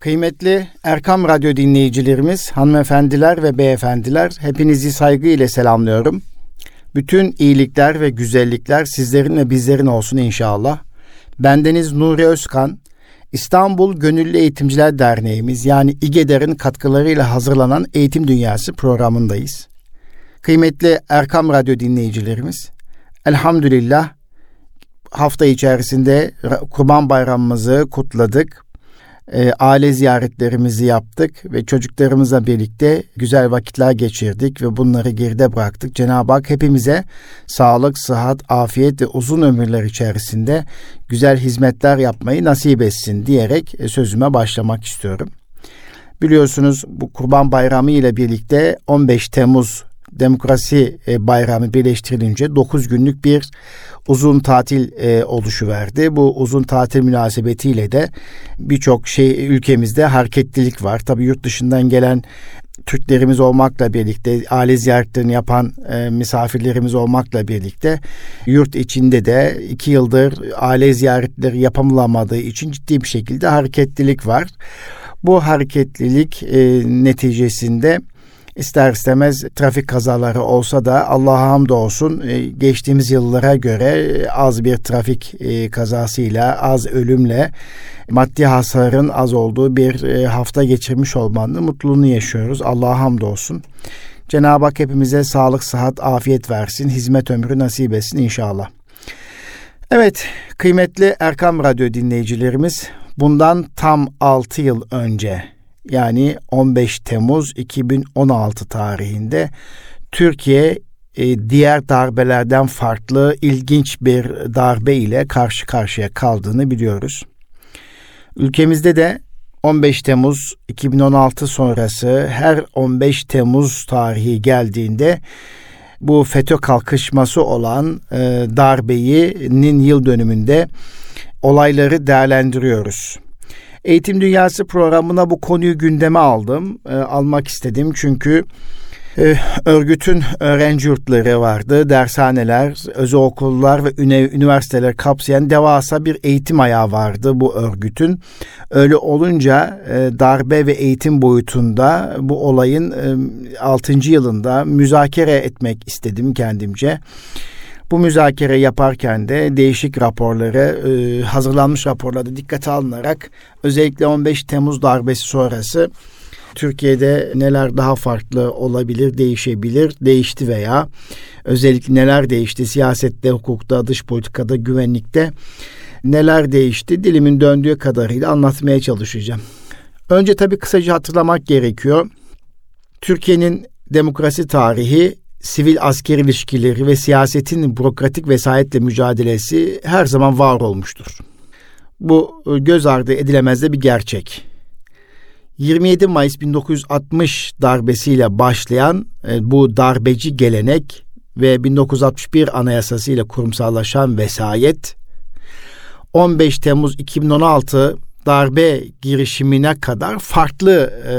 Kıymetli Erkam Radyo dinleyicilerimiz, hanımefendiler ve beyefendiler, hepinizi saygıyla selamlıyorum. Bütün iyilikler ve güzellikler sizlerin ve bizlerin olsun inşallah. Bendeniz Nuri Özkan, İstanbul Gönüllü Eğitimciler Derneğimiz yani İGEDER'in katkılarıyla hazırlanan Eğitim Dünyası programındayız. Kıymetli Erkam Radyo dinleyicilerimiz, elhamdülillah hafta içerisinde Kurban Bayramımızı kutladık e, aile ziyaretlerimizi yaptık ve çocuklarımızla birlikte güzel vakitler geçirdik ve bunları geride bıraktık. Cenab-ı Hak hepimize sağlık, sıhhat, afiyet ve uzun ömürler içerisinde güzel hizmetler yapmayı nasip etsin diyerek e, sözüme başlamak istiyorum. Biliyorsunuz bu Kurban Bayramı ile birlikte 15 Temmuz Demokrasi e, Bayramı birleştirilince 9 günlük bir uzun tatil e, oluşu verdi. Bu uzun tatil münasebetiyle de birçok şey ülkemizde hareketlilik var. Tabii yurt dışından gelen Türklerimiz olmakla birlikte, aile ziyaretlerini yapan e, misafirlerimiz olmakla birlikte yurt içinde de iki yıldır aile ziyaretleri yapılamadığı için ciddi bir şekilde hareketlilik var. Bu hareketlilik e, neticesinde ister istemez trafik kazaları olsa da Allah'a hamdolsun e, geçtiğimiz yıllara göre az bir trafik e, kazasıyla, az ölümle maddi hasarın az olduğu bir e, hafta geçirmiş olmanın mutluluğunu yaşıyoruz. Allah'a hamdolsun. Cenab-ı Hak hepimize sağlık, sıhhat, afiyet versin, hizmet ömrü nasip etsin inşallah. Evet, kıymetli Erkam Radyo dinleyicilerimiz, bundan tam 6 yıl önce yani 15 Temmuz 2016 tarihinde Türkiye e, diğer darbelerden farklı ilginç bir darbe ile karşı karşıya kaldığını biliyoruz. Ülkemizde de 15 Temmuz 2016 sonrası her 15 Temmuz tarihi geldiğinde bu FETÖ kalkışması olan e, darbeyinin yıl dönümünde olayları değerlendiriyoruz. Eğitim Dünyası programına bu konuyu gündeme aldım. E, almak istedim çünkü e, örgütün öğrenci yurtları vardı, dershaneler, özel okullar ve üniversiteler kapsayan devasa bir eğitim ayağı vardı bu örgütün. Öyle olunca e, darbe ve eğitim boyutunda bu olayın e, 6. yılında müzakere etmek istedim kendimce. Bu müzakere yaparken de değişik raporları, e, hazırlanmış raporlarda dikkate alınarak özellikle 15 Temmuz darbesi sonrası Türkiye'de neler daha farklı olabilir, değişebilir, değişti veya özellikle neler değişti siyasette, hukukta, dış politikada, güvenlikte neler değişti dilimin döndüğü kadarıyla anlatmaya çalışacağım. Önce tabii kısaca hatırlamak gerekiyor. Türkiye'nin demokrasi tarihi sivil asker ilişkileri ve siyasetin bürokratik vesayetle mücadelesi her zaman var olmuştur. Bu e, göz ardı edilemez de bir gerçek. 27 Mayıs 1960 darbesiyle başlayan e, bu darbeci gelenek ve 1961 anayasası ile kurumsallaşan vesayet 15 Temmuz 2016 darbe girişimine kadar farklı e,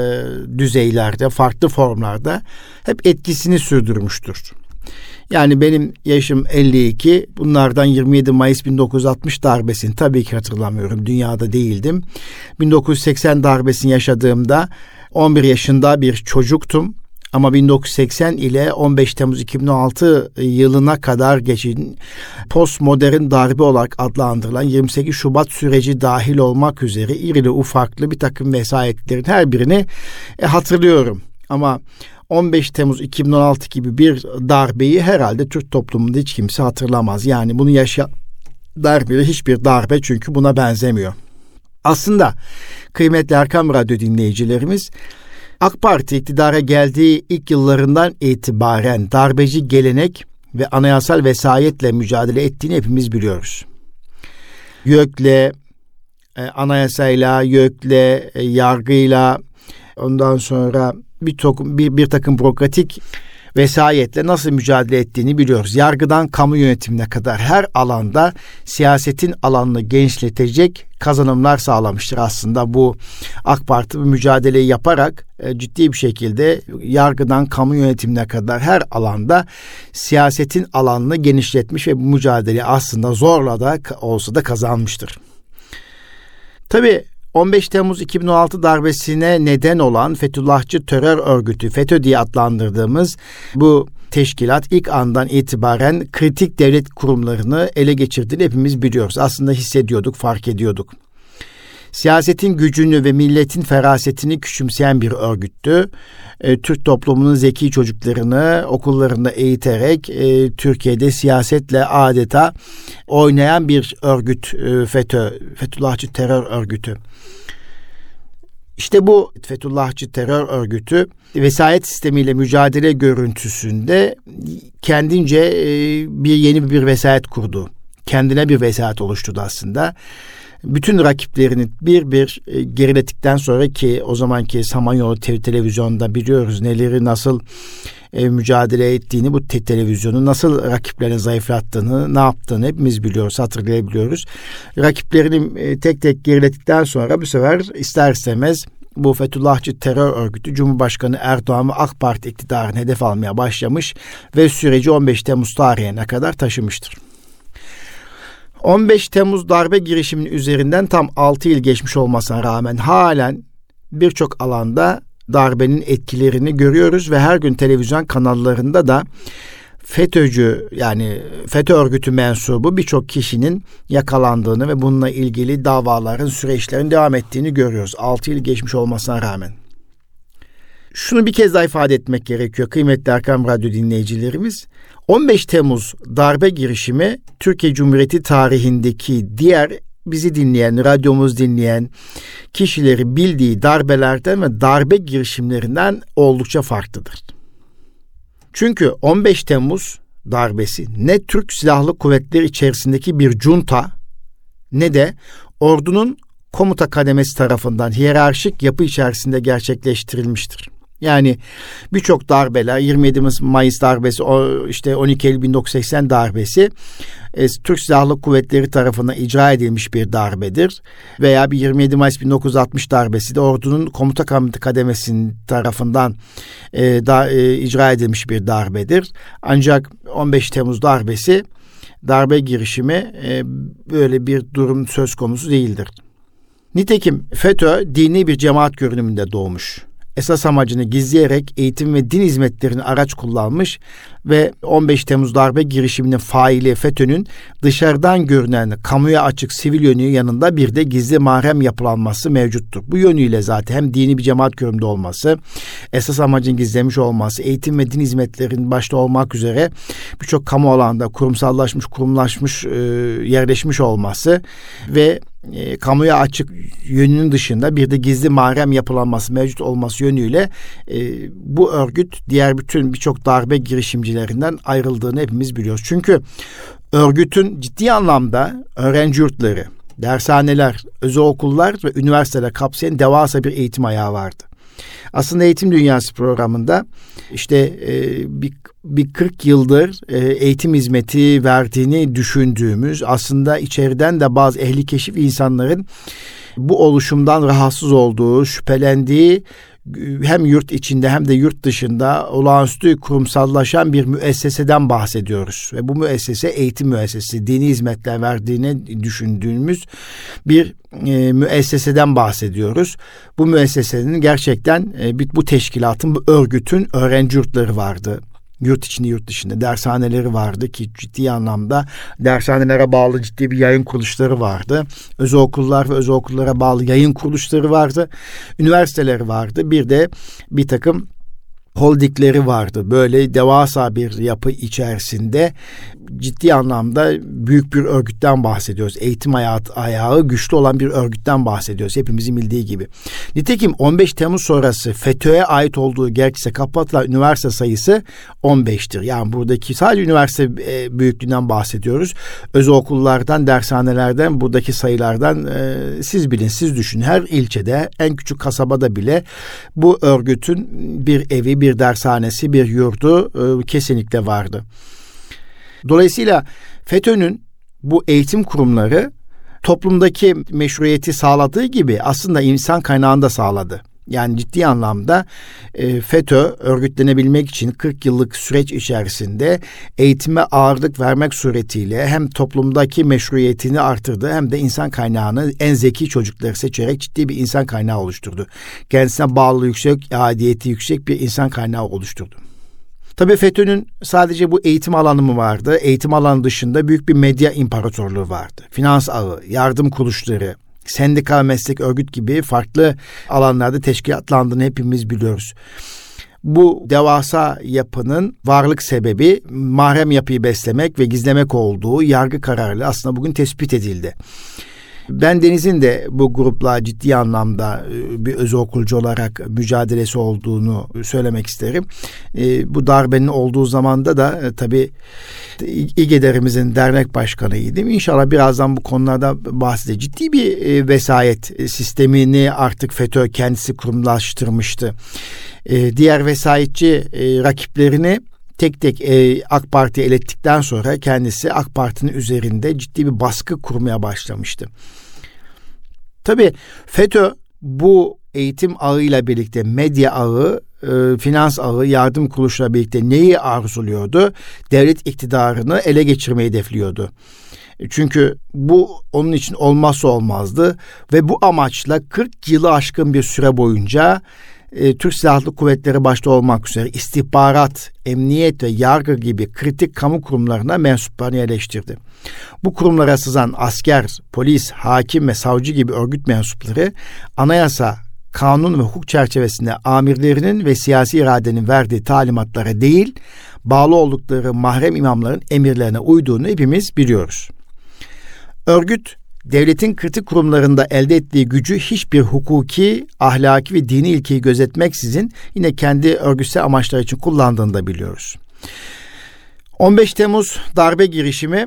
düzeylerde, farklı formlarda hep etkisini sürdürmüştür. Yani benim yaşım 52. Bunlardan 27 Mayıs 1960 darbesini tabii ki hatırlamıyorum. Dünyada değildim. 1980 darbesini yaşadığımda 11 yaşında bir çocuktum. Ama 1980 ile 15 Temmuz 2016 yılına kadar geçin postmodern darbe olarak adlandırılan 28 Şubat süreci dahil olmak üzere irili ufaklı bir takım vesayetlerin her birini e, hatırlıyorum. Ama 15 Temmuz 2016 gibi bir darbeyi herhalde Türk toplumunda hiç kimse hatırlamaz. Yani bunu yaşa darbe hiçbir darbe çünkü buna benzemiyor. Aslında kıymetli Erkam Radyo dinleyicilerimiz AK Parti iktidara geldiği ilk yıllarından itibaren darbeci gelenek ve anayasal vesayetle mücadele ettiğini hepimiz biliyoruz. YÖK'le, e, anayasayla, YÖK'le, e, yargıyla, ondan sonra bir, bir, bir takım bürokratik vesayetle nasıl mücadele ettiğini biliyoruz. Yargıdan kamu yönetimine kadar her alanda siyasetin alanını genişletecek kazanımlar sağlamıştır aslında bu AK Parti bu mücadeleyi yaparak e, ciddi bir şekilde yargıdan kamu yönetimine kadar her alanda siyasetin alanını genişletmiş ve bu mücadeleyi aslında zorla da olsa da kazanmıştır. Tabii 15 Temmuz 2016 darbesine neden olan Fethullahçı terör örgütü FETÖ diye adlandırdığımız bu teşkilat ilk andan itibaren kritik devlet kurumlarını ele geçirdiğini hepimiz biliyoruz. Aslında hissediyorduk, fark ediyorduk. Siyasetin gücünü ve milletin ferasetini küçümseyen bir örgüttü. E, Türk toplumunun zeki çocuklarını okullarında eğiterek e, Türkiye'de siyasetle adeta oynayan bir örgüt e, FETÖ, Fethullahçı terör örgütü. İşte bu Fethullahçı terör örgütü vesayet sistemiyle mücadele görüntüsünde kendince e, bir yeni bir vesayet kurdu. Kendine bir vesayet oluşturdu aslında. Bütün rakiplerini bir bir e, gerilettikten sonra ki o zamanki Samanyolu televizyonda biliyoruz neleri nasıl e, mücadele ettiğini, bu te- televizyonu nasıl rakiplerini zayıflattığını, ne yaptığını hepimiz biliyoruz, hatırlayabiliyoruz. Rakiplerini e, tek tek geriledikten sonra bu sefer ister istemez bu Fethullahçı terör örgütü Cumhurbaşkanı Erdoğan ve AK Parti iktidarını hedef almaya başlamış ve süreci 15 Temmuz tarihine kadar taşımıştır. 15 Temmuz darbe girişiminin üzerinden tam 6 yıl geçmiş olmasına rağmen halen birçok alanda darbenin etkilerini görüyoruz ve her gün televizyon kanallarında da FETÖ'cü yani FETÖ örgütü mensubu birçok kişinin yakalandığını ve bununla ilgili davaların süreçlerin devam ettiğini görüyoruz. 6 yıl geçmiş olmasına rağmen. Şunu bir kez daha ifade etmek gerekiyor kıymetli Erkam Radyo dinleyicilerimiz. 15 Temmuz darbe girişimi Türkiye Cumhuriyeti tarihindeki diğer bizi dinleyen, radyomuz dinleyen kişileri bildiği darbelerden ve darbe girişimlerinden oldukça farklıdır. Çünkü 15 Temmuz darbesi ne Türk Silahlı Kuvvetleri içerisindeki bir junta ne de ordunun komuta kademesi tarafından hiyerarşik yapı içerisinde gerçekleştirilmiştir. Yani birçok darbeler 27 Mayıs darbesi işte 12 Eylül 1980 darbesi e, Türk Silahlı Kuvvetleri tarafından icra edilmiş bir darbedir. Veya bir 27 Mayıs 1960 darbesi de ordunun komuta kademesinin tarafından e, da, e, icra edilmiş bir darbedir. Ancak 15 Temmuz darbesi darbe girişimi e, böyle bir durum söz konusu değildir. Nitekim FETÖ dini bir cemaat görünümünde doğmuş esas amacını gizleyerek eğitim ve din hizmetlerini araç kullanmış ve 15 Temmuz darbe girişiminin faili FETÖ'nün dışarıdan görünen kamuya açık sivil yönü yanında bir de gizli mahrem yapılanması mevcuttur. Bu yönüyle zaten hem dini bir cemaat görünümde olması, esas amacın gizlemiş olması, eğitim ve din hizmetlerinin başta olmak üzere birçok kamu alanda kurumsallaşmış, kurumlaşmış, e, yerleşmiş olması ve e, kamuya açık yönünün dışında bir de gizli mahrem yapılanması mevcut olması yönüyle e, bu örgüt diğer bütün birçok darbe girişimcilerinden ayrıldığını hepimiz biliyoruz. Çünkü örgütün ciddi anlamda öğrenci yurtları, dershaneler, özel okullar ve üniversiteler kapsayan devasa bir eğitim ayağı vardı. Aslında Eğitim Dünyası programında işte e, bir, bir 40 yıldır e, eğitim hizmeti verdiğini düşündüğümüz aslında içeriden de bazı ehli keşif insanların bu oluşumdan rahatsız olduğu, şüphelendiği hem yurt içinde hem de yurt dışında olağanüstü kurumsallaşan bir müesseseden bahsediyoruz. Ve bu müessese eğitim müessesesi, dini hizmetler verdiğini düşündüğümüz bir e, müesseseden bahsediyoruz. Bu müessesenin gerçekten e, bu teşkilatın, bu örgütün öğrenci yurtları vardı yurt içinde yurt dışında dershaneleri vardı ki ciddi anlamda dershanelere bağlı ciddi bir yayın kuruluşları vardı. Özel okullar ve özel okullara bağlı yayın kuruluşları vardı. Üniversiteleri vardı. Bir de bir takım holdingleri vardı. Böyle devasa bir yapı içerisinde ciddi anlamda büyük bir örgütten bahsediyoruz. Eğitim hayat, ayağı güçlü olan bir örgütten bahsediyoruz. Hepimizin bildiği gibi. Nitekim 15 Temmuz sonrası FETÖ'ye ait olduğu gerçekse kapatılan üniversite sayısı 15'tir. Yani buradaki sadece üniversite e, büyüklüğünden bahsediyoruz. Özel okullardan, dershanelerden, buradaki sayılardan e, siz bilin, siz düşünün. Her ilçede, en küçük kasabada bile bu örgütün bir evi, bir dershanesi, bir yurdu e, kesinlikle vardı. Dolayısıyla FETÖ'nün bu eğitim kurumları toplumdaki meşruiyeti sağladığı gibi aslında insan kaynağını da sağladı. Yani ciddi anlamda e, FETÖ örgütlenebilmek için 40 yıllık süreç içerisinde eğitime ağırlık vermek suretiyle hem toplumdaki meşruiyetini artırdı hem de insan kaynağını en zeki çocukları seçerek ciddi bir insan kaynağı oluşturdu. Kendisine bağlı yüksek, adiyeti yüksek bir insan kaynağı oluşturdu. Tabii FETÖ'nün sadece bu eğitim alanı mı vardı? Eğitim alanı dışında büyük bir medya imparatorluğu vardı. Finans ağı, yardım kuruluşları, sendika, meslek, örgüt gibi farklı alanlarda teşkilatlandığını hepimiz biliyoruz. Bu devasa yapının varlık sebebi mahrem yapıyı beslemek ve gizlemek olduğu yargı kararıyla aslında bugün tespit edildi. Ben Deniz'in de bu grupla ciddi anlamda e, bir öz okulcu olarak mücadelesi olduğunu söylemek isterim. E, bu darbenin olduğu zamanda da e, tabii İGEDER'imizin dernek başkanıydım. İnşallah birazdan bu konularda bahsedeceğim. Ciddi bir vesayet sistemini artık FETÖ kendisi kurumlaştırmıştı. Diğer vesayetçi rakiplerini tek tek e, AK Parti elettikten sonra kendisi AK Parti'nin üzerinde ciddi bir baskı kurmaya başlamıştı. Tabii FETÖ bu eğitim ağıyla birlikte medya ağı, e, finans ağı, yardım kuruluşuyla birlikte neyi arzuluyordu? Devlet iktidarını ele geçirmeyi hedefliyordu. Çünkü bu onun için olmazsa olmazdı ve bu amaçla 40 yılı aşkın bir süre boyunca e, Türk Silahlı Kuvvetleri başta olmak üzere istihbarat, emniyet ve yargı gibi kritik kamu kurumlarına mensuplarını yerleştirdi. Bu kurumlara sızan asker, polis, hakim ve savcı gibi örgüt mensupları anayasa, kanun ve hukuk çerçevesinde amirlerinin ve siyasi iradenin verdiği talimatlara değil, bağlı oldukları mahrem imamların emirlerine uyduğunu hepimiz biliyoruz. Örgüt devletin kritik kurumlarında elde ettiği gücü hiçbir hukuki, ahlaki ve dini ilkeyi gözetmeksizin yine kendi örgütsel amaçlar için kullandığını da biliyoruz. 15 Temmuz darbe girişimi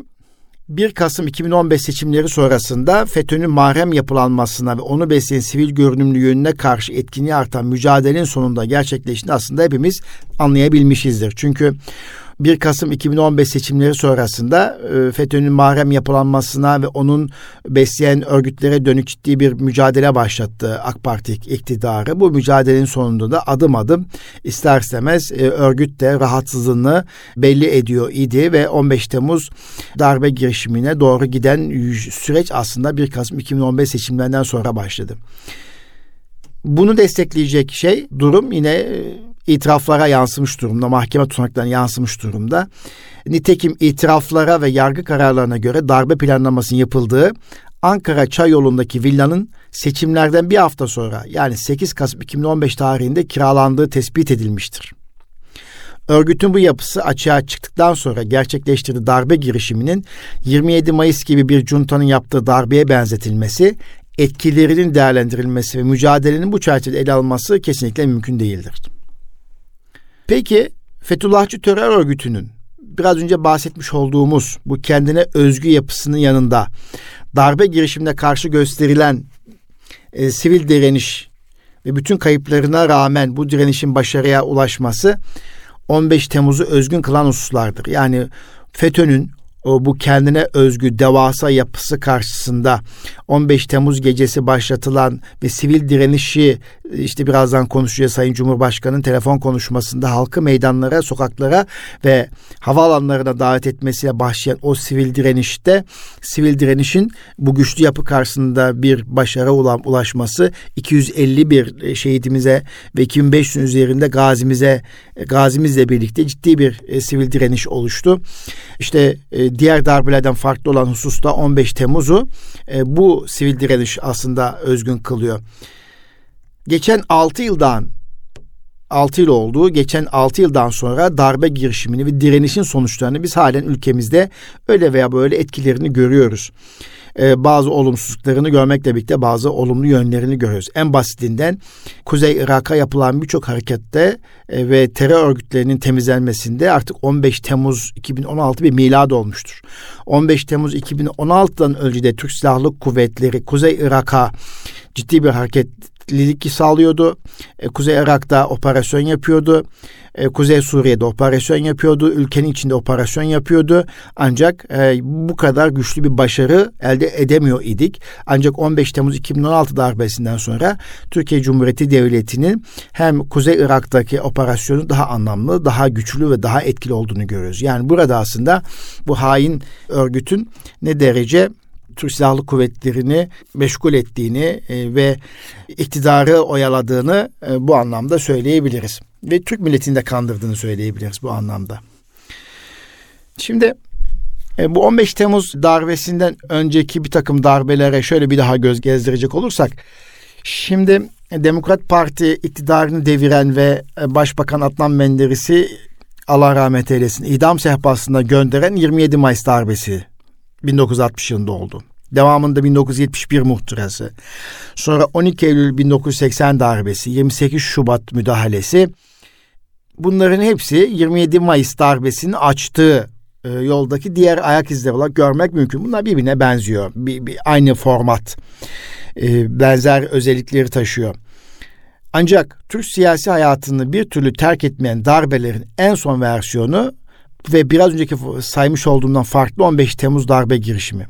1 Kasım 2015 seçimleri sonrasında FETÖ'nün mahrem yapılanmasına ve onu besleyen sivil görünümlü yönüne karşı etkinliği artan mücadelenin sonunda gerçekleştiğini aslında hepimiz anlayabilmişizdir. Çünkü 1 Kasım 2015 seçimleri sonrasında e, FETÖ'nün mahrem yapılanmasına ve onun besleyen örgütlere dönük ciddi bir mücadele başlattı AK Parti iktidarı. Bu mücadelenin sonunda da adım adım ister istemez e, örgüt de rahatsızlığını belli ediyor idi ve 15 Temmuz darbe girişimine doğru giden süreç aslında 1 Kasım 2015 seçimlerinden sonra başladı. Bunu destekleyecek şey durum yine e, itiraflara yansımış durumda, mahkeme tutanaklarına yansımış durumda. Nitekim itiraflara ve yargı kararlarına göre darbe planlamasının yapıldığı Ankara Çay yolundaki villanın seçimlerden bir hafta sonra yani 8 Kasım 2015 tarihinde kiralandığı tespit edilmiştir. Örgütün bu yapısı açığa çıktıktan sonra gerçekleştirdiği darbe girişiminin 27 Mayıs gibi bir cuntanın yaptığı darbeye benzetilmesi, etkilerinin değerlendirilmesi ve mücadelenin bu çerçevede ele alınması kesinlikle mümkün değildir. Peki Fethullahçı terör örgütünün biraz önce bahsetmiş olduğumuz bu kendine özgü yapısının yanında darbe girişimine karşı gösterilen e, sivil direniş ve bütün kayıplarına rağmen bu direnişin başarıya ulaşması 15 Temmuz'u özgün kılan hususlardır. Yani FETÖ'nün o bu kendine özgü devasa yapısı karşısında 15 Temmuz gecesi başlatılan ve sivil direnişi işte birazdan konuşacağız Sayın Cumhurbaşkanı'nın telefon konuşmasında halkı meydanlara, sokaklara ve havaalanlarına davet etmesiyle başlayan o sivil direnişte sivil direnişin bu güçlü yapı karşısında bir başarı ulaşması 251 şehidimize ve 2500 üzerinde gazimize gazimizle birlikte ciddi bir e, sivil direniş oluştu. İşte e, diğer darbelerden farklı olan hususta 15 Temmuz'u e, bu sivil direniş aslında özgün kılıyor. Geçen 6 yıldan 6 yıl olduğu geçen 6 yıldan sonra darbe girişimini ve direnişin sonuçlarını biz halen ülkemizde öyle veya böyle etkilerini görüyoruz. Ee, bazı olumsuzluklarını görmekle birlikte bazı olumlu yönlerini görüyoruz. En basitinden Kuzey Irak'a yapılan birçok harekette e, ve terör örgütlerinin temizlenmesinde artık 15 Temmuz 2016 bir milad olmuştur. 15 Temmuz 2016'dan önce de Türk Silahlı Kuvvetleri Kuzey Irak'a ciddi bir hareket süreklilik sağlıyordu. E, Kuzey Irak'ta operasyon yapıyordu. E, Kuzey Suriye'de operasyon yapıyordu. Ülkenin içinde operasyon yapıyordu. Ancak e, bu kadar güçlü bir başarı elde edemiyor idik. Ancak 15 Temmuz 2016 darbesinden sonra Türkiye Cumhuriyeti Devleti'nin hem Kuzey Irak'taki operasyonu daha anlamlı, daha güçlü ve daha etkili olduğunu görüyoruz. Yani burada aslında bu hain örgütün ne derece Türk Silahlı Kuvvetleri'ni meşgul ettiğini e, ve iktidarı oyaladığını e, bu anlamda söyleyebiliriz. Ve Türk milletini de kandırdığını söyleyebiliriz bu anlamda. Şimdi e, bu 15 Temmuz darbesinden önceki bir takım darbelere şöyle bir daha göz gezdirecek olursak şimdi Demokrat Parti iktidarını deviren ve Başbakan Adnan Menderes'i Allah rahmet eylesin idam sehpasına gönderen 27 Mayıs darbesi 1960 yılında oldu. Devamında 1971 muhtırası. Sonra 12 Eylül 1980 darbesi, 28 Şubat müdahalesi. Bunların hepsi 27 Mayıs darbesinin açtığı e, yoldaki diğer ayak izleri olarak görmek mümkün. Bunlar birbirine benziyor. Bir, bir aynı format, e, benzer özellikleri taşıyor. Ancak Türk siyasi hayatını bir türlü terk etmeyen darbelerin en son versiyonu ve biraz önceki saymış olduğumdan farklı 15 Temmuz darbe girişimi.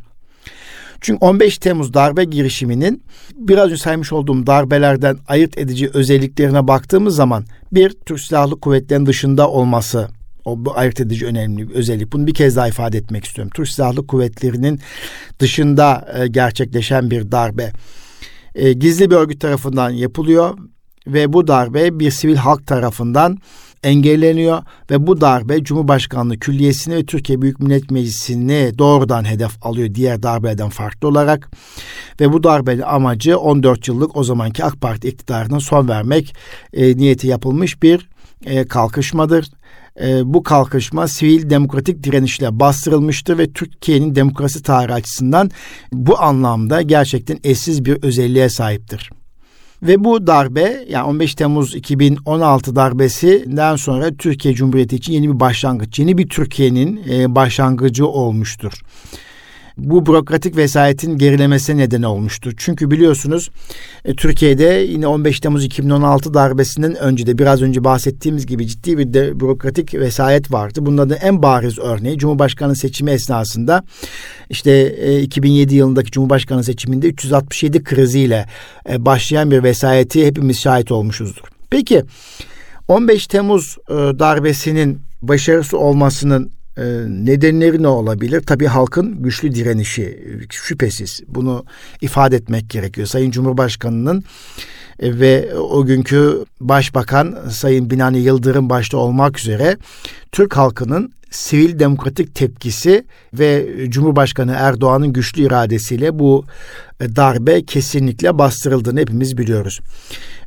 Çünkü 15 Temmuz darbe girişiminin biraz önce saymış olduğum darbelerden ayırt edici özelliklerine baktığımız zaman bir Türk Silahlı Kuvvetleri'nin dışında olması o bu ayırt edici önemli bir özellik. Bunu bir kez daha ifade etmek istiyorum. Türk Silahlı Kuvvetleri'nin dışında e, gerçekleşen bir darbe. E, gizli bir örgüt tarafından yapılıyor ve bu darbe bir sivil halk tarafından engelleniyor ve bu darbe Cumhurbaşkanlığı Külliyesi'ni ve Türkiye Büyük Millet Meclisi'ni doğrudan hedef alıyor diğer darbeden farklı olarak ve bu darbenin amacı 14 yıllık o zamanki AK Parti iktidarına son vermek e, niyeti yapılmış bir e, kalkışmadır. E, bu kalkışma sivil demokratik direnişle bastırılmıştır ve Türkiye'nin demokrasi tarihi açısından bu anlamda gerçekten eşsiz bir özelliğe sahiptir. Ve bu darbe yani 15 Temmuz 2016 darbesinden sonra Türkiye Cumhuriyeti için yeni bir başlangıç, yeni bir Türkiye'nin e, başlangıcı olmuştur bu bürokratik vesayetin gerilemesine neden olmuştur. Çünkü biliyorsunuz e, Türkiye'de yine 15 Temmuz 2016 darbesinden önce de biraz önce bahsettiğimiz gibi ciddi bir de bürokratik vesayet vardı. Bunların en bariz örneği Cumhurbaşkanı seçimi esnasında işte e, 2007 yılındaki Cumhurbaşkanı seçiminde 367 kriziyle e, başlayan bir vesayeti hepimiz şahit olmuşuzdur. Peki 15 Temmuz e, darbesinin başarısı olmasının e, nedenleri ne olabilir? Tabii halkın güçlü direnişi şüphesiz. Bunu ifade etmek gerekiyor. Sayın Cumhurbaşkanı'nın e, ve o günkü Başbakan Sayın Binali Yıldırım başta olmak üzere Türk halkının sivil demokratik tepkisi ve Cumhurbaşkanı Erdoğan'ın güçlü iradesiyle bu darbe kesinlikle bastırıldığını hepimiz biliyoruz.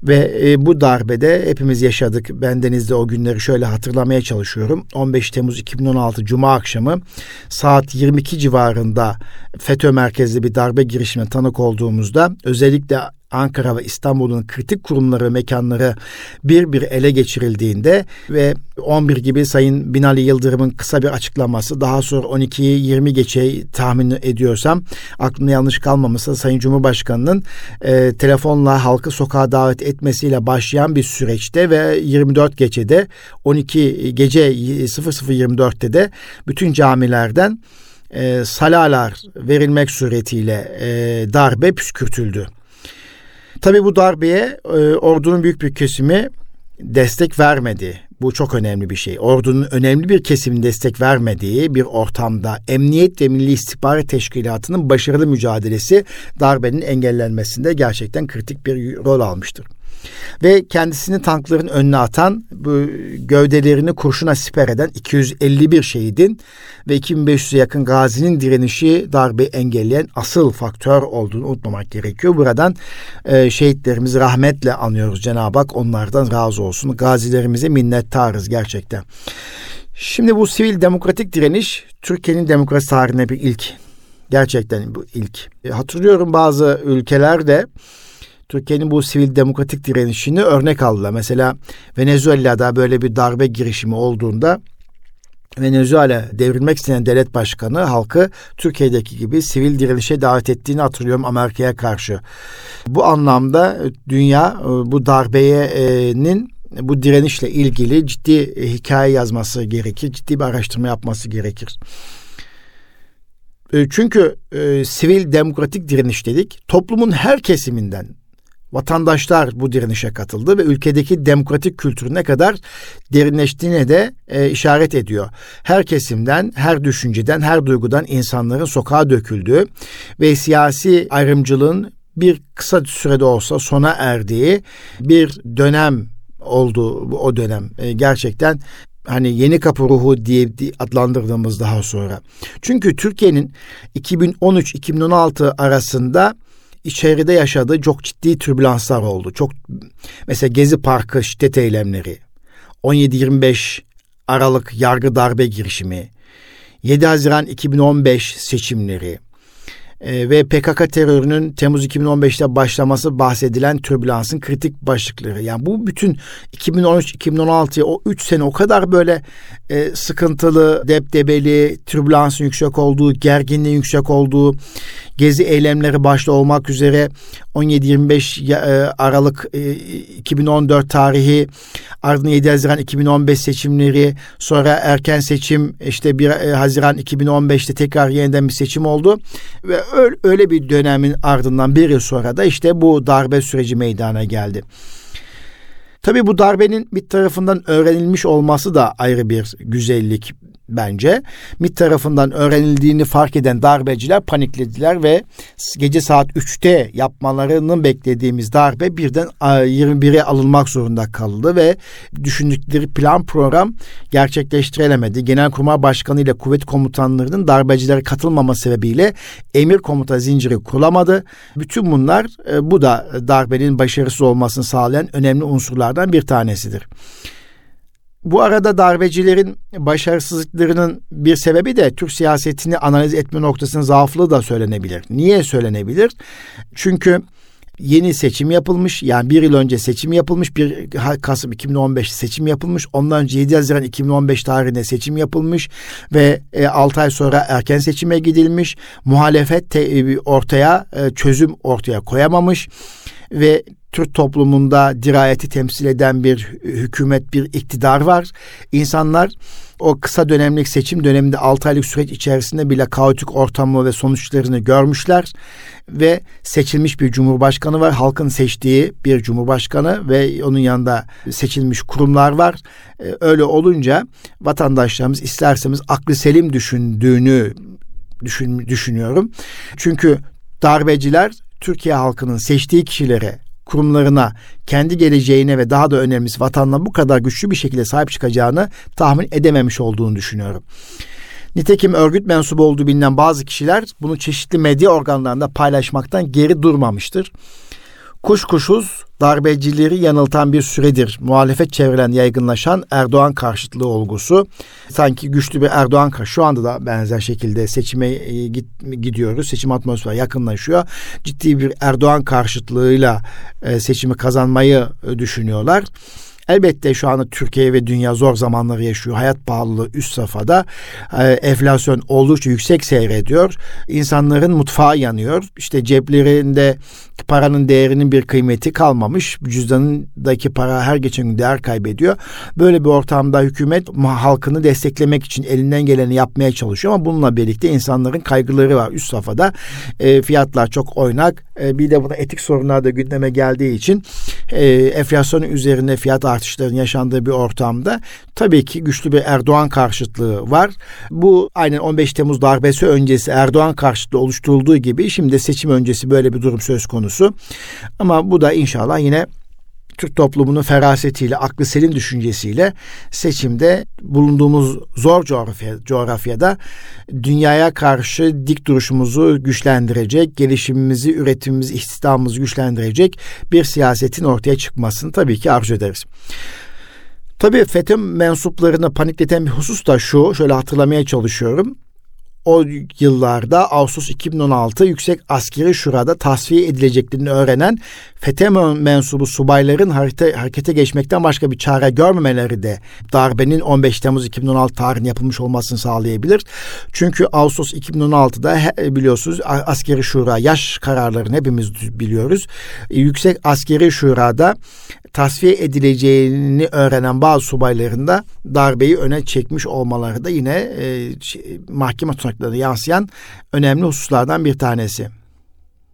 Ve e, bu darbede hepimiz yaşadık. Ben denizde o günleri şöyle hatırlamaya çalışıyorum. 15 Temmuz 2016 Cuma akşamı saat 22 civarında FETÖ merkezli bir darbe girişimine tanık olduğumuzda özellikle Ankara ve İstanbul'un kritik kurumları ve mekanları bir bir ele geçirildiğinde ve 11 gibi Sayın Binali Yıldırım'ın kısa bir açıklaması daha sonra 12'yi 20 geçe tahmin ediyorsam aklımda yanlış kalmamışsa Sayın Cumhurbaşkanı'nın e, telefonla halkı sokağa davet etmesiyle başlayan bir süreçte ve 24 geçede 12 gece 00.24'te de bütün camilerden e, salalar verilmek suretiyle e, darbe püskürtüldü. Tabii bu darbeye e, ordunun büyük bir kesimi destek vermedi. Bu çok önemli bir şey. Ordunun önemli bir kesimin destek vermediği bir ortamda Emniyet ve Milli İstihbarat Teşkilatı'nın başarılı mücadelesi darbenin engellenmesinde gerçekten kritik bir rol almıştır ve kendisini tankların önüne atan bu gövdelerini kurşuna siper eden 251 şehidin ve 2500'e yakın gazinin direnişi darbe engelleyen asıl faktör olduğunu unutmamak gerekiyor. Buradan e, şehitlerimizi rahmetle anıyoruz Cenab-ı Hak onlardan razı olsun. Gazilerimize minnettarız gerçekten. Şimdi bu sivil demokratik direniş Türkiye'nin demokrasi tarihine bir ilk. Gerçekten bu ilk. E, hatırlıyorum bazı ülkelerde Türkiye'nin bu sivil demokratik direnişini örnek aldılar. Mesela Venezuela'da böyle bir darbe girişimi olduğunda Venezuela devrilmek isteyen devlet başkanı halkı Türkiye'deki gibi sivil direnişe davet ettiğini hatırlıyorum Amerika'ya karşı. Bu anlamda dünya e, bu darbeyenin bu direnişle ilgili ciddi hikaye yazması gerekir, ciddi bir araştırma yapması gerekir. E, çünkü e, sivil demokratik direniş dedik. Toplumun her kesiminden vatandaşlar bu direnişe katıldı ve ülkedeki demokratik kültürü ne kadar derinleştiğine de e, işaret ediyor. Her kesimden, her düşünceden, her duygudan insanların sokağa döküldüğü ve siyasi ayrımcılığın bir kısa sürede olsa sona erdiği bir dönem oldu o dönem. E, gerçekten hani yeni kapı ruhu diye adlandırdığımız daha sonra. Çünkü Türkiye'nin 2013-2016 arasında içeride yaşadığı çok ciddi türbülanslar oldu. Çok mesela Gezi Parkı şiddet eylemleri, 17-25 Aralık yargı darbe girişimi, 7 Haziran 2015 seçimleri, e, ve PKK terörünün Temmuz 2015'te başlaması bahsedilen türbülansın kritik başlıkları. Yani bu bütün 2013-2016'ya o 3 sene o kadar böyle e, sıkıntılı, depdebeli, türbülansın yüksek olduğu, gerginliğin yüksek olduğu, gezi eylemleri başta olmak üzere 17-25 e, Aralık 2014 e, tarihi ardından 7 Haziran 2015 seçimleri sonra erken seçim işte 1 e, Haziran 2015'te tekrar yeniden bir seçim oldu ve öyle bir dönemin ardından bir yıl sonra da işte bu darbe süreci meydana geldi. Tabii bu darbenin bir tarafından öğrenilmiş olması da ayrı bir güzellik bence. MİT tarafından öğrenildiğini fark eden darbeciler paniklediler ve gece saat 3'te yapmalarını beklediğimiz darbe birden 21'e alınmak zorunda kaldı ve düşündükleri plan program gerçekleştirilemedi. Genelkurmay Başkanı ile kuvvet komutanlarının darbecilere katılmama sebebiyle emir komuta zinciri kurulamadı. Bütün bunlar e, bu da darbenin başarısız olmasını sağlayan önemli unsurlardan bir tanesidir. Bu arada darbecilerin başarısızlıklarının bir sebebi de Türk siyasetini analiz etme noktasının zaaflığı da söylenebilir. Niye söylenebilir? Çünkü yeni seçim yapılmış. Yani bir yıl önce seçim yapılmış. Bir Kasım 2015 seçim yapılmış. Ondan önce 7 Haziran 2015 tarihinde seçim yapılmış. Ve e, 6 ay sonra erken seçime gidilmiş. Muhalefet te, e, ortaya e, çözüm ortaya koyamamış. Ve Türk toplumunda dirayeti temsil eden bir hükümet, bir iktidar var. İnsanlar o kısa dönemlik seçim döneminde 6 aylık süreç içerisinde bile kaotik ortamı ve sonuçlarını görmüşler ve seçilmiş bir cumhurbaşkanı var. Halkın seçtiği bir cumhurbaşkanı ve onun yanında seçilmiş kurumlar var. Ee, öyle olunca vatandaşlarımız isterseniz aklı selim düşündüğünü düşün, düşünüyorum. Çünkü darbeciler Türkiye halkının seçtiği kişilere kurumlarına, kendi geleceğine ve daha da önemlisi vatanına bu kadar güçlü bir şekilde sahip çıkacağını tahmin edememiş olduğunu düşünüyorum. Nitekim örgüt mensubu olduğu bilinen bazı kişiler bunu çeşitli medya organlarında paylaşmaktan geri durmamıştır. Kuşkusuz darbecileri yanıltan bir süredir muhalefet çevrelen yaygınlaşan Erdoğan karşıtlığı olgusu. Sanki güçlü bir Erdoğan şu anda da benzer şekilde seçime e, gidiyoruz. Seçim atmosferi yakınlaşıyor. Ciddi bir Erdoğan karşıtlığıyla e, seçimi kazanmayı e, düşünüyorlar. Elbette şu anda Türkiye ve dünya zor zamanları yaşıyor. Hayat pahalılığı üst safhada. E, enflasyon oldukça yüksek seyrediyor. İnsanların mutfağı yanıyor. İşte ceplerinde paranın değerinin bir kıymeti kalmamış. Cüzdanındaki para her geçen gün değer kaybediyor. Böyle bir ortamda hükümet halkını desteklemek için elinden geleni yapmaya çalışıyor ama bununla birlikte insanların kaygıları var üst safhada. E, fiyatlar çok oynak. E, bir de buna etik sorunlar da gündeme geldiği için e, enflasyonun üzerine fiyat artışlarının yaşandığı bir ortamda tabii ki güçlü bir Erdoğan karşıtlığı var. Bu aynen 15 Temmuz darbesi öncesi Erdoğan karşıtlığı oluşturulduğu gibi şimdi seçim öncesi böyle bir durum söz konusu. Ama bu da inşallah yine Türk toplumunun ferasetiyle, aklı selim düşüncesiyle seçimde bulunduğumuz zor coğrafya, coğrafyada dünyaya karşı dik duruşumuzu güçlendirecek, gelişimimizi, üretimimizi, istihdamımızı güçlendirecek bir siyasetin ortaya çıkmasını tabii ki arzu ederiz. Tabii FETÖ mensuplarını panikleten bir husus da şu, şöyle hatırlamaya çalışıyorum. O yıllarda Ağustos 2016 Yüksek Askeri Şura'da tasfiye edileceklerini öğrenen FETÖ mensubu subayların harita, harekete geçmekten başka bir çare görmemeleri de darbenin 15 Temmuz 2016 tarihinde yapılmış olmasını sağlayabilir. Çünkü Ağustos 2016'da biliyorsunuz Askeri Şura yaş kararlarını hepimiz biliyoruz. Yüksek Askeri Şura'da tasfiye edileceğini öğrenen bazı subayların da darbeyi öne çekmiş olmaları da yine e, mahkeme tutanaklarına yansıyan önemli hususlardan bir tanesi.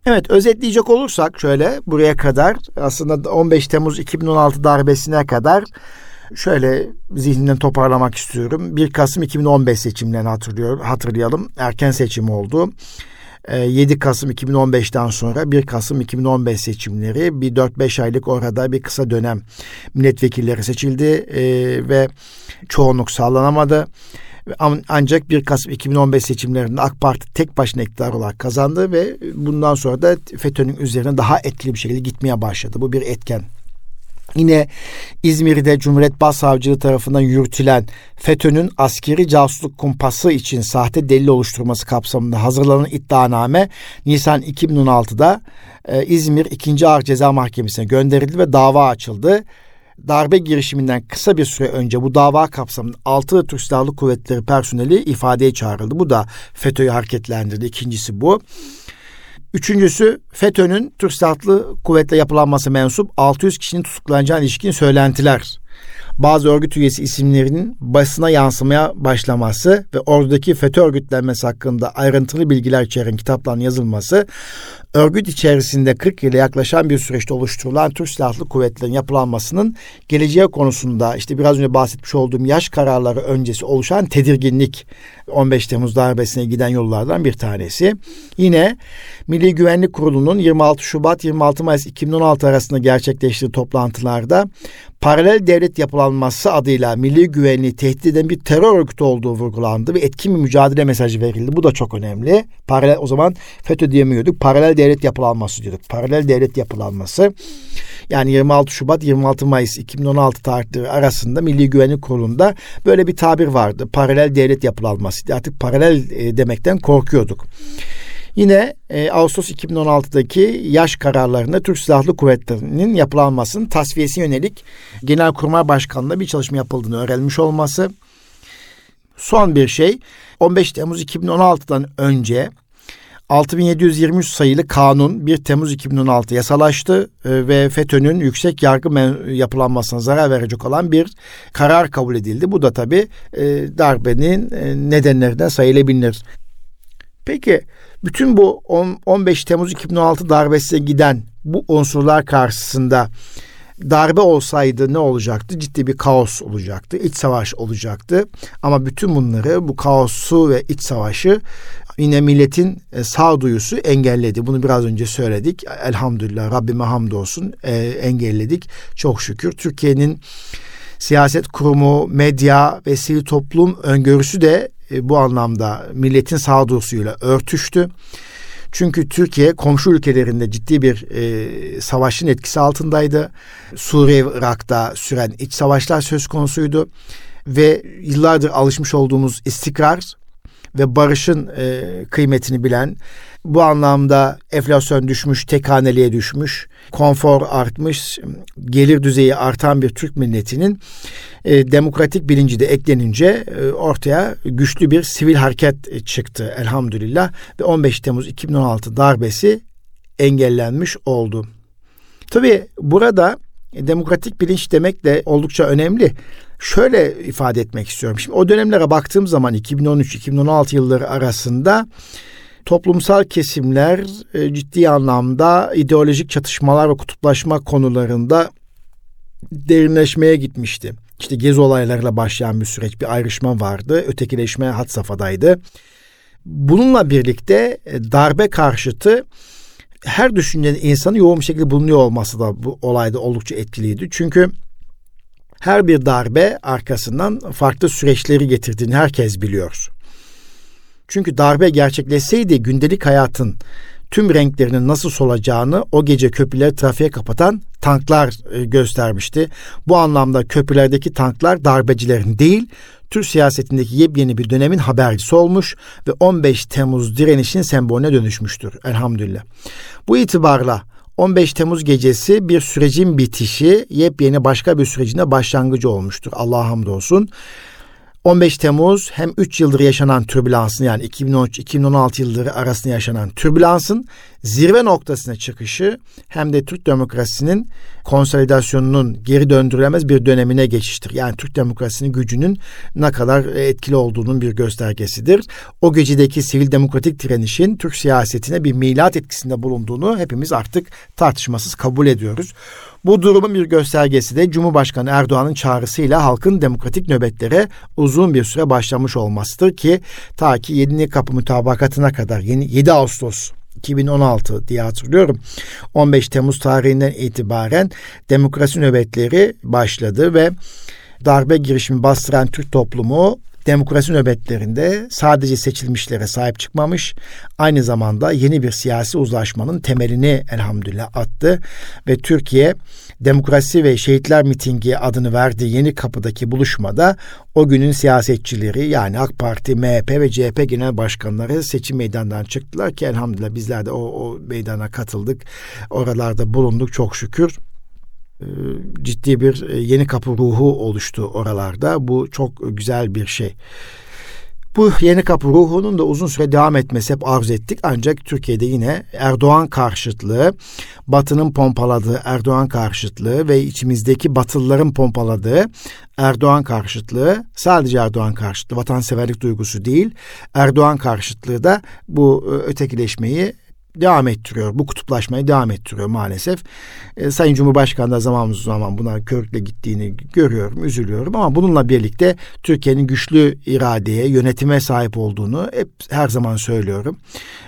Evet özetleyecek olursak şöyle buraya kadar aslında 15 Temmuz 2016 darbesine kadar şöyle zihninden toparlamak istiyorum. 1 Kasım 2015 seçimlerini hatırlıyor, hatırlayalım. Erken seçim oldu. 7 ee, Kasım 2015'ten sonra 1 Kasım 2015 seçimleri bir 4-5 aylık orada bir kısa dönem milletvekilleri seçildi e, ve çoğunluk sağlanamadı. Ancak 1 Kasım 2015 seçimlerinde AK Parti tek başına iktidar olarak kazandı ve bundan sonra da FETÖ'nün üzerine daha etkili bir şekilde gitmeye başladı. Bu bir etken. Yine İzmir'de Cumhuriyet Başsavcılığı tarafından yürütülen FETÖ'nün askeri casusluk kumpası için sahte delil oluşturması kapsamında hazırlanan iddianame Nisan 2016'da e, İzmir 2. Ağır Ceza Mahkemesi'ne gönderildi ve dava açıldı. Darbe girişiminden kısa bir süre önce bu dava kapsamında 6 Türk Silahlı Kuvvetleri personeli ifadeye çağrıldı. Bu da FETÖ'yü hareketlendirdi. İkincisi bu. Üçüncüsü FETÖ'nün Türk Silahlı Kuvvetle yapılanması mensup 600 kişinin tutuklanacağı ilişkin söylentiler bazı örgüt üyesi isimlerinin basına yansımaya başlaması ve oradaki FETÖ örgütlenmesi hakkında ayrıntılı bilgiler içeren kitapların yazılması, örgüt içerisinde 40 yıla yaklaşan bir süreçte oluşturulan Türk Silahlı Kuvvetleri'nin yapılanmasının geleceği konusunda işte biraz önce bahsetmiş olduğum yaş kararları öncesi oluşan tedirginlik 15 Temmuz darbesine giden yollardan bir tanesi. Yine Milli Güvenlik Kurulu'nun 26 Şubat 26 Mayıs 2016 arasında gerçekleştiği toplantılarda paralel devlet yapılanması adıyla milli güvenliği tehdit eden bir terör örgütü olduğu vurgulandı ve etkin bir mücadele mesajı verildi. Bu da çok önemli. Paralel o zaman FETÖ diyemiyorduk. Paralel devlet yapılanması diyorduk. Paralel devlet yapılanması. Yani 26 Şubat 26 Mayıs 2016 tarihleri arasında Milli Güvenlik Kurulu'nda böyle bir tabir vardı. Paralel devlet yapılanması. Artık paralel e, demekten korkuyorduk. Yine e, Ağustos 2016'daki yaş kararlarında Türk Silahlı Kuvvetleri'nin yapılanmasının tasfiyesi yönelik Genelkurmay Başkanlığı'nda bir çalışma yapıldığını öğrenmiş olması. Son bir şey 15 Temmuz 2016'dan önce 6723 sayılı kanun 1 Temmuz 2016 yasalaştı e, ve FETÖ'nün yüksek yargı yapılanmasına zarar verecek olan bir karar kabul edildi. Bu da tabi e, darbenin e, nedenlerinden sayılabilir. Peki bütün bu 10, 15 Temmuz 2016 darbesine giden bu unsurlar karşısında darbe olsaydı ne olacaktı? Ciddi bir kaos olacaktı. iç savaş olacaktı. Ama bütün bunları bu kaosu ve iç savaşı yine milletin e, sağduyusu engelledi. Bunu biraz önce söyledik. Elhamdülillah Rabbime hamdolsun e, engelledik. Çok şükür. Türkiye'nin siyaset kurumu, medya ve sivil toplum öngörüsü de e, bu anlamda milletin sağduyusuyla örtüştü. Çünkü Türkiye komşu ülkelerinde ciddi bir e, savaşın etkisi altındaydı. Suriye, Irak'ta süren iç savaşlar söz konusuydu. Ve yıllardır alışmış olduğumuz istikrar ve barışın e, kıymetini bilen, bu anlamda enflasyon düşmüş, tek haneliğe düşmüş, konfor artmış, gelir düzeyi artan bir Türk milletinin e, demokratik bilinci de eklenince e, ortaya güçlü bir sivil hareket çıktı elhamdülillah ve 15 Temmuz 2016 darbesi engellenmiş oldu. Tabi burada demokratik bilinç demek de oldukça önemli. Şöyle ifade etmek istiyorum. Şimdi o dönemlere baktığım zaman 2013-2016 yılları arasında toplumsal kesimler e, ciddi anlamda ideolojik çatışmalar ve kutuplaşma konularında derinleşmeye gitmişti. İşte gezi olaylarıyla başlayan bir süreç, bir ayrışma vardı. Ötekileşme had safhadaydı. Bununla birlikte e, darbe karşıtı her düşüncenin insanı yoğun bir şekilde bulunuyor olması da bu olayda oldukça etkiliydi. Çünkü her bir darbe arkasından farklı süreçleri getirdiğini herkes biliyor. Çünkü darbe gerçekleşseydi gündelik hayatın tüm renklerinin nasıl solacağını o gece köprüleri trafiğe kapatan tanklar e, göstermişti. Bu anlamda köprülerdeki tanklar darbecilerin değil, Türk siyasetindeki yepyeni bir dönemin habercisi olmuş ve 15 Temmuz direnişin sembolüne dönüşmüştür elhamdülillah. Bu itibarla 15 Temmuz gecesi bir sürecin bitişi, yepyeni başka bir sürecine başlangıcı olmuştur. Allah'a hamdolsun. 15 Temmuz hem 3 yıldır yaşanan türbülansın yani 2013-2016 yılları arasında yaşanan türbülansın zirve noktasına çıkışı hem de Türk demokrasisinin konsolidasyonunun geri döndürülemez bir dönemine geçiştir. Yani Türk demokrasisinin gücünün ne kadar etkili olduğunun bir göstergesidir. O gecedeki sivil demokratik direnişin Türk siyasetine bir milat etkisinde bulunduğunu hepimiz artık tartışmasız kabul ediyoruz. Bu durumun bir göstergesi de Cumhurbaşkanı Erdoğan'ın çağrısıyla halkın demokratik nöbetlere uzun bir süre başlamış olmasıdır ki ta ki 7. kapı mutabakatına kadar 7 Ağustos 2016 diye hatırlıyorum. 15 Temmuz tarihinden itibaren demokrasi nöbetleri başladı ve darbe girişimi bastıran Türk toplumu demokrasi nöbetlerinde sadece seçilmişlere sahip çıkmamış, aynı zamanda yeni bir siyasi uzlaşmanın temelini elhamdülillah attı ve Türkiye Demokrasi ve Şehitler Mitingi adını verdiği yeni kapıdaki buluşmada o günün siyasetçileri yani AK Parti, MHP ve CHP genel başkanları seçim meydanından çıktılar ki elhamdülillah bizler de o, o meydana katıldık. Oralarda bulunduk çok şükür ciddi bir e, yeni kapı ruhu oluştu oralarda. Bu çok güzel bir şey. Bu yeni kapı ruhunun da uzun süre devam etmesi hep arzu ettik. Ancak Türkiye'de yine Erdoğan karşıtlığı, Batı'nın pompaladığı Erdoğan karşıtlığı ve içimizdeki Batılıların pompaladığı Erdoğan karşıtlığı sadece Erdoğan karşıtlığı, vatanseverlik duygusu değil, Erdoğan karşıtlığı da bu e, ötekileşmeyi devam ettiriyor. Bu kutuplaşmayı devam ettiriyor maalesef. E, Sayın Cumhurbaşkanı da zaman zaman buna körükle gittiğini görüyorum, üzülüyorum ama bununla birlikte Türkiye'nin güçlü iradeye, yönetime sahip olduğunu hep her zaman söylüyorum.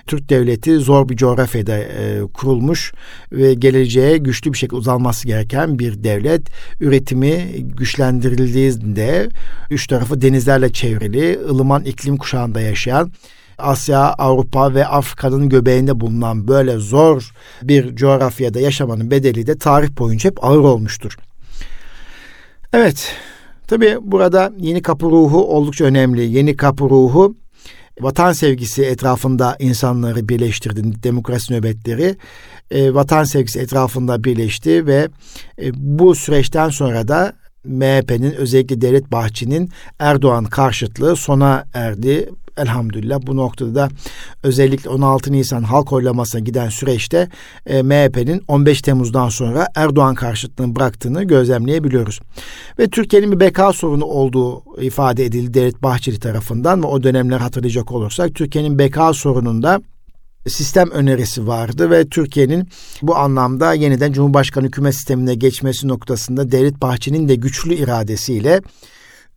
Türk devleti zor bir coğrafyada e, kurulmuş ve geleceğe güçlü bir şekilde uzanması gereken bir devlet. Üretimi güçlendirildiğinde üç tarafı denizlerle çevrili, ılıman iklim kuşağında yaşayan Asya, Avrupa ve Afrika'nın göbeğinde bulunan böyle zor bir coğrafyada yaşamanın bedeli de tarih boyunca hep ağır olmuştur. Evet, tabi burada yeni kapı ruhu oldukça önemli. Yeni kapı ruhu vatan sevgisi etrafında insanları birleştirdi. Demokrasi nöbetleri e, vatan sevgisi etrafında birleşti ve e, bu süreçten sonra da MHP'nin özellikle Devlet Bahçeli'nin Erdoğan karşıtlığı sona erdi elhamdülillah bu noktada da özellikle 16 Nisan halk oylamasına giden süreçte e, MHP'nin 15 Temmuz'dan sonra Erdoğan karşıtlığını bıraktığını gözlemleyebiliyoruz. Ve Türkiye'nin bir beka sorunu olduğu ifade edildi Devlet Bahçeli tarafından ve o dönemler hatırlayacak olursak Türkiye'nin beka sorununda sistem önerisi vardı ve Türkiye'nin bu anlamda yeniden Cumhurbaşkanı hükümet sistemine geçmesi noktasında Devlet Bahçeli'nin de güçlü iradesiyle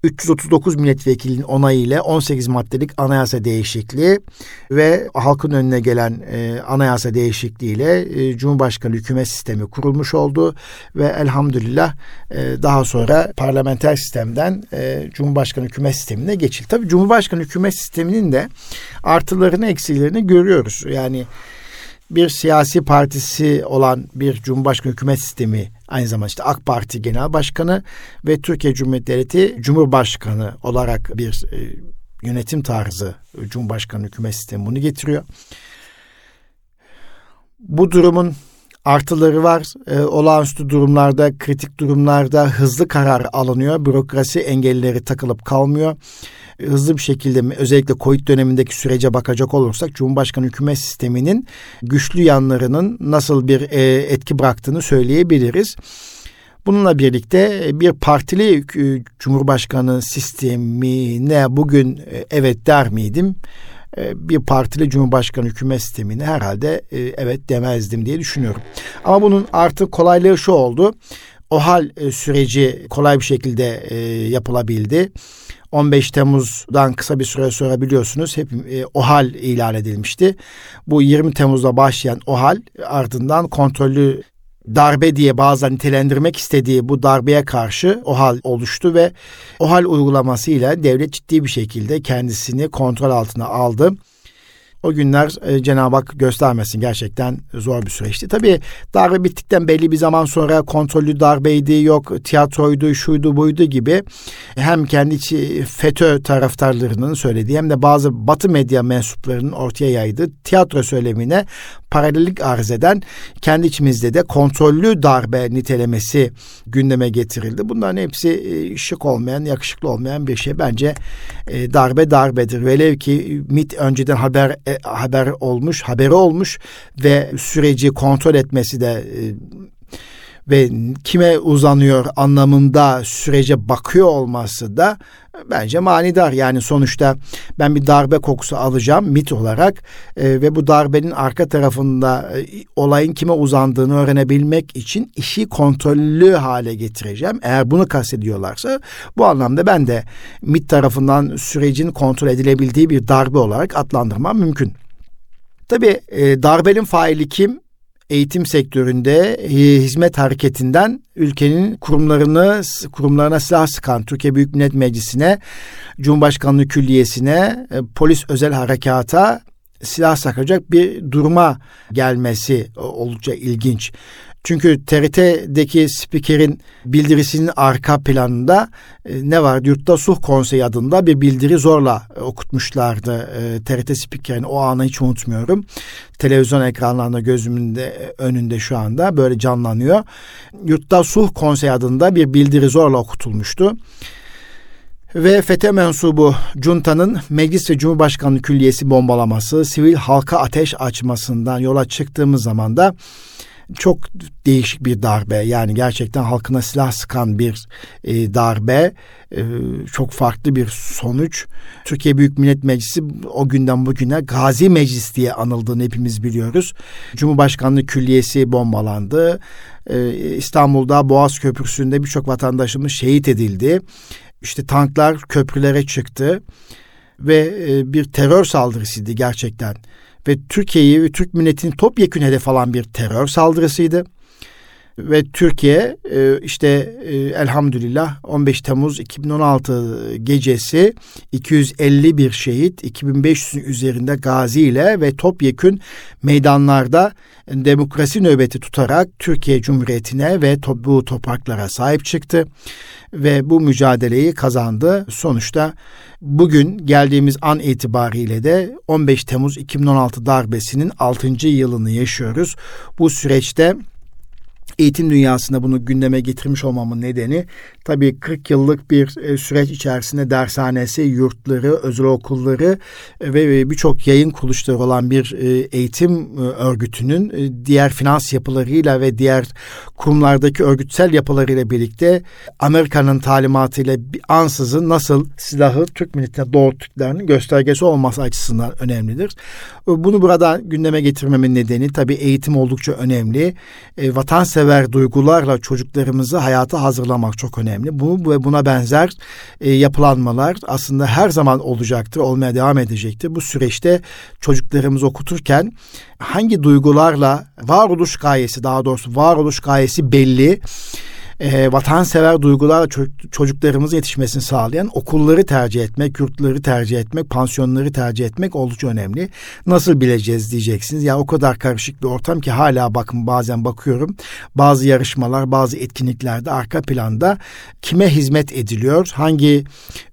339 milletvekilinin onayı ile 18 maddelik anayasa değişikliği ve halkın önüne gelen e, anayasa değişikliği ile e, Cumhurbaşkanı hükümet sistemi kurulmuş oldu ve elhamdülillah e, daha sonra parlamenter sistemden e, Cumhurbaşkanı hükümet sistemine geçildi. Tabii Cumhurbaşkanı hükümet sisteminin de artılarını eksilerini görüyoruz. Yani bir siyasi partisi olan bir Cumhurbaşkanı hükümet sistemi aynı zamanda işte AK Parti Genel Başkanı ve Türkiye Cumhuriyeti Devleti Cumhurbaşkanı olarak bir e, yönetim tarzı Cumhurbaşkanı hükümet sistemi bunu getiriyor. Bu durumun artıları var. E, olağanüstü durumlarda, kritik durumlarda hızlı karar alınıyor. Bürokrasi engelleri takılıp kalmıyor hızlı bir şekilde özellikle Covid dönemindeki sürece bakacak olursak Cumhurbaşkanı hükümet sisteminin güçlü yanlarının nasıl bir e, etki bıraktığını söyleyebiliriz. Bununla birlikte e, bir partili e, Cumhurbaşkanı sistemine bugün e, evet der miydim? bir partili Cumhurbaşkanı hükümet sistemine herhalde evet demezdim diye düşünüyorum. Ama bunun artık kolaylığı şu oldu. O hal süreci kolay bir şekilde yapılabildi. 15 Temmuz'dan kısa bir süre sonra biliyorsunuz hep e, OHAL ilan edilmişti. Bu 20 Temmuz'da başlayan OHAL ardından kontrollü darbe diye bazen nitelendirmek istediği bu darbeye karşı OHAL oluştu ve OHAL uygulamasıyla devlet ciddi bir şekilde kendisini kontrol altına aldı. O günler e, Cenab-ı Hak göstermesin gerçekten zor bir süreçti. Tabii darbe bittikten belli bir zaman sonra kontrollü darbeydi, yok tiyatroydu, şuydu buydu gibi hem kendi FETÖ taraftarlarının söylediği hem de bazı batı medya mensuplarının ortaya yaydığı tiyatro söylemine paralellik arz eden kendi içimizde de kontrollü darbe nitelemesi gündeme getirildi. Bunların hepsi e, şık olmayan, yakışıklı olmayan bir şey. Bence e, darbe darbedir. Velev ki MIT önceden haber e, haber olmuş, haberi olmuş ve süreci kontrol etmesi de ve kime uzanıyor anlamında sürece bakıyor olması da bence manidar. Yani sonuçta ben bir darbe kokusu alacağım mit olarak e, ve bu darbenin arka tarafında e, olayın kime uzandığını öğrenebilmek için işi kontrollü hale getireceğim. Eğer bunu kastediyorlarsa bu anlamda ben de mit tarafından sürecin kontrol edilebildiği bir darbe olarak adlandırmam mümkün. Tabii e, darbenin faili kim? Eğitim sektöründe e, hizmet hareketinden ülkenin kurumlarını kurumlarına silah sıkan Türkiye Büyük Millet Meclisi'ne, Cumhurbaşkanlığı Külliyesi'ne, e, polis özel harekata silah sakacak bir duruma gelmesi oldukça ilginç. Çünkü TRT'deki spikerin bildirisinin arka planında e, ne var? Yurtta Sulh Konseyi adında bir bildiri zorla e, okutmuşlardı. E, TRT spikerin o anı hiç unutmuyorum. Televizyon ekranlarında gözümün de önünde şu anda böyle canlanıyor. Yurtta Sulh Konseyi adında bir bildiri zorla okutulmuştu ve FETÖ mensubu Cunta'nın Meclis ve Cumhurbaşkanlığı Külliyesi bombalaması, sivil halka ateş açmasından yola çıktığımız zaman da çok değişik bir darbe yani gerçekten halkına silah sıkan bir e, darbe e, çok farklı bir sonuç. Türkiye Büyük Millet Meclisi o günden bugüne Gazi Meclis diye anıldığını hepimiz biliyoruz. Cumhurbaşkanlığı Külliyesi bombalandı. E, İstanbul'da Boğaz Köprüsü'nde birçok vatandaşımız şehit edildi. İşte tanklar köprülere çıktı ve e, bir terör saldırısıydı gerçekten ve Türkiye'yi ve Türk milletini topyekün hedef alan bir terör saldırısıydı. Ve Türkiye e, işte e, elhamdülillah 15 Temmuz 2016 gecesi 251 şehit 2500'ün üzerinde gazi ile ve topyekün meydanlarda demokrasi nöbeti tutarak Türkiye Cumhuriyeti'ne ve bu topraklara sahip çıktı ve bu mücadeleyi kazandı. Sonuçta bugün geldiğimiz an itibariyle de 15 Temmuz 2016 darbesinin 6. yılını yaşıyoruz. Bu süreçte eğitim dünyasında bunu gündeme getirmiş olmamın nedeni tabii 40 yıllık bir e, süreç içerisinde dershanesi, yurtları, özel okulları e, ve birçok yayın kuruluşları olan bir e, eğitim örgütünün diğer finans yapılarıyla ve diğer kurumlardaki örgütsel yapılarıyla birlikte Amerika'nın talimatıyla ansızın nasıl silahı Türk milletine doğrulttuklarının göstergesi olması açısından önemlidir. Bunu burada gündeme getirmemin nedeni tabii eğitim oldukça önemli. Vatansever duygularla çocuklarımızı hayata hazırlamak çok önemli. Bu ve buna benzer e, yapılanmalar aslında her zaman olacaktır, olmaya devam edecektir. Bu süreçte çocuklarımızı okuturken hangi duygularla varoluş gayesi daha doğrusu varoluş gayesi belli e, vatansever duygularla çocuklarımızın yetişmesini sağlayan okulları tercih etmek, yurtları tercih etmek, pansiyonları tercih etmek oldukça önemli. Nasıl bileceğiz diyeceksiniz. Ya o kadar karışık bir ortam ki hala bakın bazen bakıyorum. Bazı yarışmalar, bazı etkinliklerde arka planda kime hizmet ediliyor? Hangi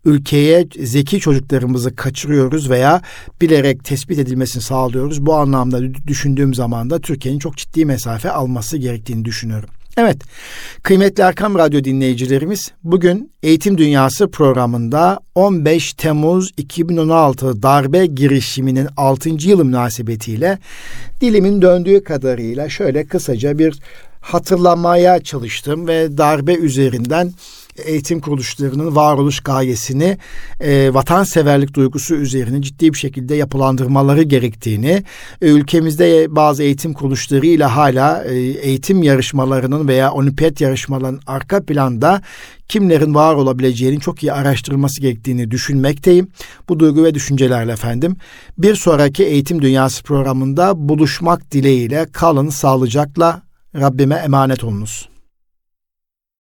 ülkeye zeki çocuklarımızı kaçırıyoruz veya bilerek tespit edilmesini sağlıyoruz? Bu anlamda düşündüğüm zaman da Türkiye'nin çok ciddi mesafe alması gerektiğini düşünüyorum. Evet, kıymetli Erkam Radyo dinleyicilerimiz, bugün Eğitim Dünyası programında 15 Temmuz 2016 darbe girişiminin 6. yılı münasebetiyle dilimin döndüğü kadarıyla şöyle kısaca bir hatırlamaya çalıştım ve darbe üzerinden eğitim kuruluşlarının varoluş gayesini e, vatanseverlik duygusu üzerine ciddi bir şekilde yapılandırmaları gerektiğini, e, ülkemizde bazı eğitim kuruluşlarıyla hala e, eğitim yarışmalarının veya olimpiyat yarışmalarının arka planda kimlerin var olabileceğinin çok iyi araştırılması gerektiğini düşünmekteyim. Bu duygu ve düşüncelerle efendim. Bir sonraki Eğitim Dünyası programında buluşmak dileğiyle kalın sağlıcakla Rabbime emanet olunuz.